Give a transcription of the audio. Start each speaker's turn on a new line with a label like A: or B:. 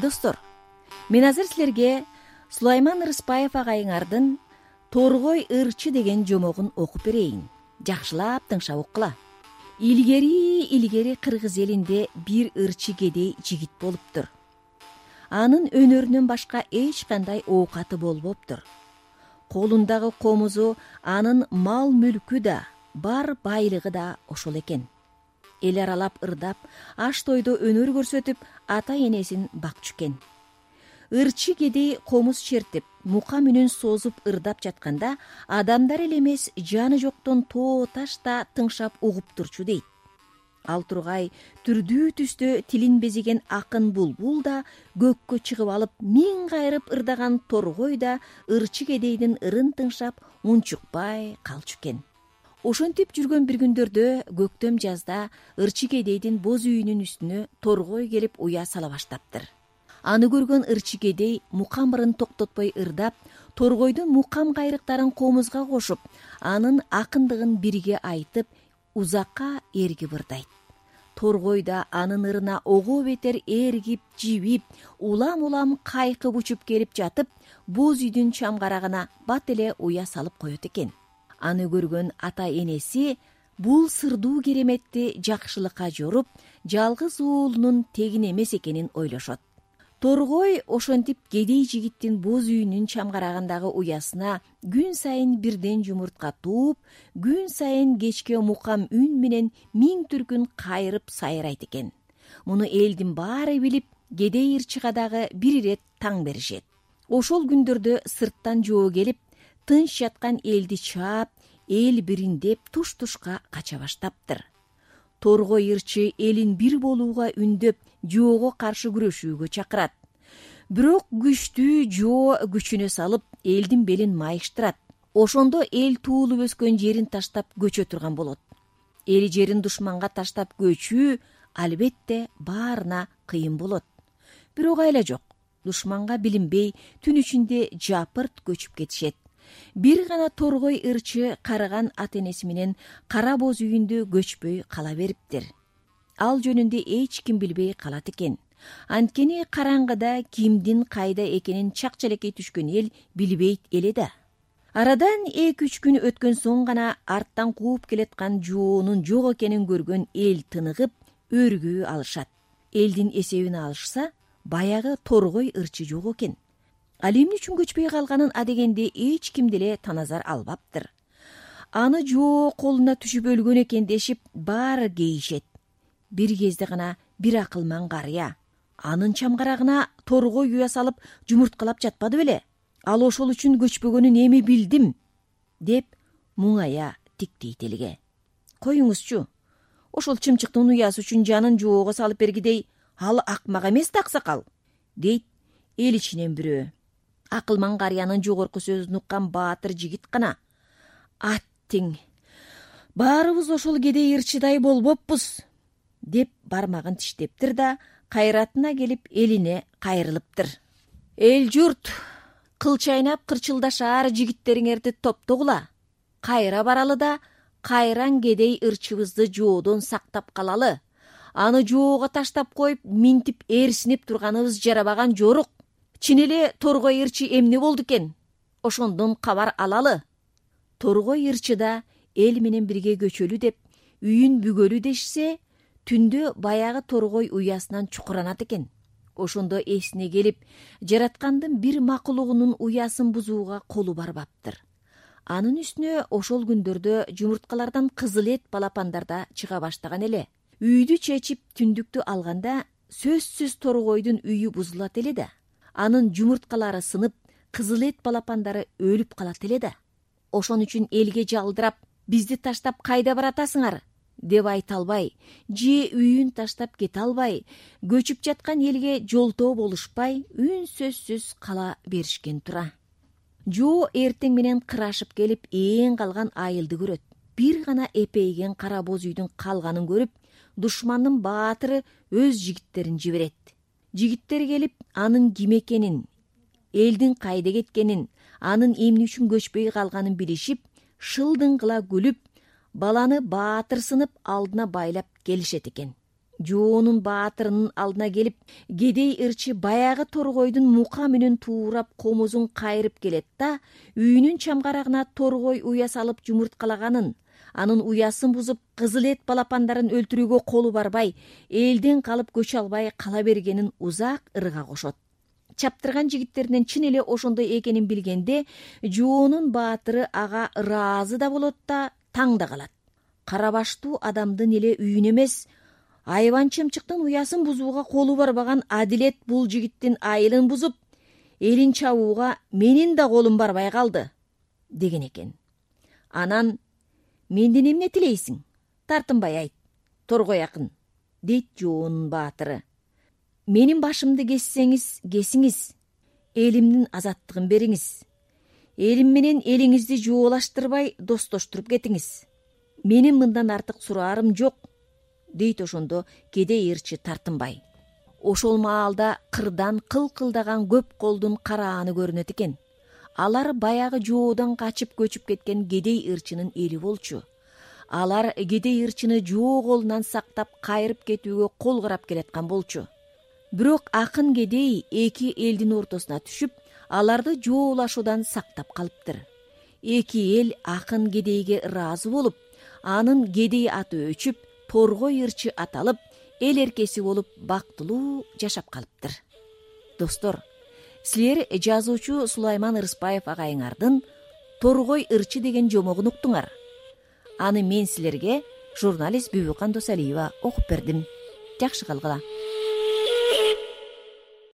A: достор мен азыр силерге сулайман рыспаев агайыңардын торгой ырчы деген жомогун окуп берейин. Жакшылап тыңшап уккула илгери илгери кыргыз элинде бир ырчы кедей жигит болуптур. Анын өнөрүнөн башка эч кандай оокаты болбоптур. Колундагы комузу анын мал мүлкү да бар байлыгы да ошол экен эл аралап ырдап аш тойдо өнөр көрсөтүп ата энесин бакчу экен ырчы кедей комуз чертип мука мүнөн созуп ырдап жатканда адамдар эле эмес жаны жоктон тоо таш да тыңшап угуп турчу дейт. Ал тургай түрдүү түстө тилин безеген акын булбул да көккө чыгып алып миң кайрып ырдаган торгой да ырчы кедейдин ырын тыңшап унчукпай калчу экен ошентип жүргөн бир күндөрдө көктөм жазда ырчы кедейдин боз үйүнүн үстүнө торгой келип уя сала баштаптыр. Аны көргөн ырчы кедей мукам токтотпой ырдап торгойдун мукам кайрыктарын комузга кошуп анын акындыгын бирге айтып узакка ээргип ырдайт торгой да анын ырына ого бетер ээргип жибип улам улам кайкып учуп келип жатып боз үйдүн чамгарагына бат эле уя салып коет экен аны көргөн ата энеси бул сырдуу кереметти жакшылыкка жоруп жалгыз уулунун тегин эмес экенин ойлошот. Торгой ошентип кедей жигиттин боз үйүнүн чамгарагындагы уясына күн сайын бирден жумуртка тууп күн сайын кечке мукам үн менен миң түркүн кайрып сайрайт экен. Муну элдин баары билип кедей ырчыга дагы бир ирет таң беришет. Ошол күндөрдө сырттан жоо келип тынч жаткан элди чаап эл бириндеп туш тушка кача баштаптыр. Торгой ырчы элин бир болууга үндөп жоого каршы күрөшүүгө чакырат. Бирок күчтүү жоо күчүнө салып элдин белин майыштырат. Ошондо эл туулуп өскөн жерин таштап көчө турган болот. Эл жерин душманга таштап көчүү албетте баарына кыйын болот. Бирок айла жок. Душманга билинбей түн ичинде жапырт көчүп кетишет бир гана торгой ырчы карыган ата энеси менен кара боз үйүндө көчпөй кала бериптир. Ал жөнүндө эч ким билбей калат экен. Анткени караңгыда кимдин кайда экенин чак челекей түшкөн эл билбейт эле да. Арадан эки үч күн өткөн соң гана арттан кууп келаткан жоонун жок экенин көргөн эл тыныгып өргүү алышат. Элдин эсебин алышса баягы торгой ырчы жок экен ал эмне үчүн көчпөй калганын адегенде эч ким деле таназар албаптыр. Аны жоо колуна түшүп өлгөн экен дешип баары кейишет. Бир кезде гана бир акылман карыя анын чамгарагына торгой уя салып жумурткалап жатпады беле. Ал ошол үчүн көчпөгөнүн эми билдим деп муңая тиктейт элге. Коюңузчу ошол чымчыктын уясы үчүн жанын жоого салып бергидей ал акмак эмес да аксакал дейт эл ичинен бирөө акылман карыянын жогорку сөзүн уккан баатыр жигит гана. Аттиң баарыбыз ошол кедей ырчыдай болбоппуз деп бармагын тиштептир да кайратына келип элине кайрылыптыр. Эл журт кыл чайнап кырчылдашаар жигиттериңерди топтогула. Кайра баралы да кайраң кедей ырчыбызды жоодон сактап калалы. Аны жоого таштап коюп минтип ээрсинип турганыбыз жарабаган жорук чын эле торгой ырчы эмне болду экен? Ошондон кабар алалы. Торгой ырчы да эл менен бирге көчөлү деп үйүн бүгөлү дешсе түндө баягы торгой уясынан чукуранат экен. Ошондо эсине келип жараткандын бир макулугунун уясын бузууга колу барбаптыр. Анын үстүнө ошол күндөрдө жумурткалардан кызыл эт балапандар да чыга баштаган эле. Үйдү чечип түндүктү алганда сөзсүз торгойдун үйү бузулат эле да анын жумурткалары сынып кызыл эт балапандары өлүп калат эле да. Ошон үчүн элге жалдырап бизди таштап кайда баратасыңар? деп айта албай же үйүн таштап кете албай көчүп жаткан элге жолтоо болушпай үн сөзсүз кала беришкен тура. Жоо эртең менен кырашып келип ээн калган айылды көрөт. Бир гана эпейген кара боз үйдүн калганын көрүп душмандын баатыры өз жигиттерин жиберет жигиттер келип анын ким экенин элдин кайда кеткенин анын эмне үчүн көчпөй калганын билишип шылдың кыла күлүп баланы баатыр сынып алдына байлап келишет экен. Жоонун баатырынын алдына келип кедей ырчы баягы торгойдун мука менен туурап комузун кайрып келет да үйүнүн чамгарагына торгой уя салып жумурткалаганын анын уясын бузуп кызыл эт балапандарын өлтүрүүгө колу барбай элден калып көчө албай кала бергенин узак ырга кошот. Чаптырган жигиттеринен чын эле ошондой экенин билгенде жоонун баатыры ага ыраазы да болот да таң да калат. Кара баштуу адамдын эле үйүн эмес айбан чымчыктын уясын бузууга колу барбаган адилет бул жигиттин айылын бузуп элин чабууга менин да колум барбай калды деген экен. Анан менден эмне тилейсиң? Тартынбай айт. Торгой акын дейт жоонун баатыры. Менин башымды кессеңиз кесиңиз. Элимдин азаттыгын бериңиз. Элим менен элиңизди жубулаштырбай достоштуруп кетиңиз. Менин мындан артык сураарым жок. Дейт ошондо кедей ырчы тартынбай. Ошол маалда кырдан кылкылдаган көп колдун карааны көрүнөт экен алар баягы жоодон качып көчүп кеткен кедей ырчынын эли болчу. Алар кедей ырчыны жоо колунан сактап кайрып кетүүгө кол карап келаткан болчу. Бирок акын кедей эки элдин ортосуна түшүп аларды жоолашуудан сактап калыптыр. Эки эл акын кедейге ыраазы болуп анын кедей аты өчүп торгой ырчы аталып эл эркеси болуп бактылуу жашап калыптыр. Достор силер жазуучу сулайман ырысбаев агайыңардын торгой ырчы деген жомогун уктуңар. Аны мен силерге журналист бүбүкан досалиева окуп бердим. Жакшы калгыла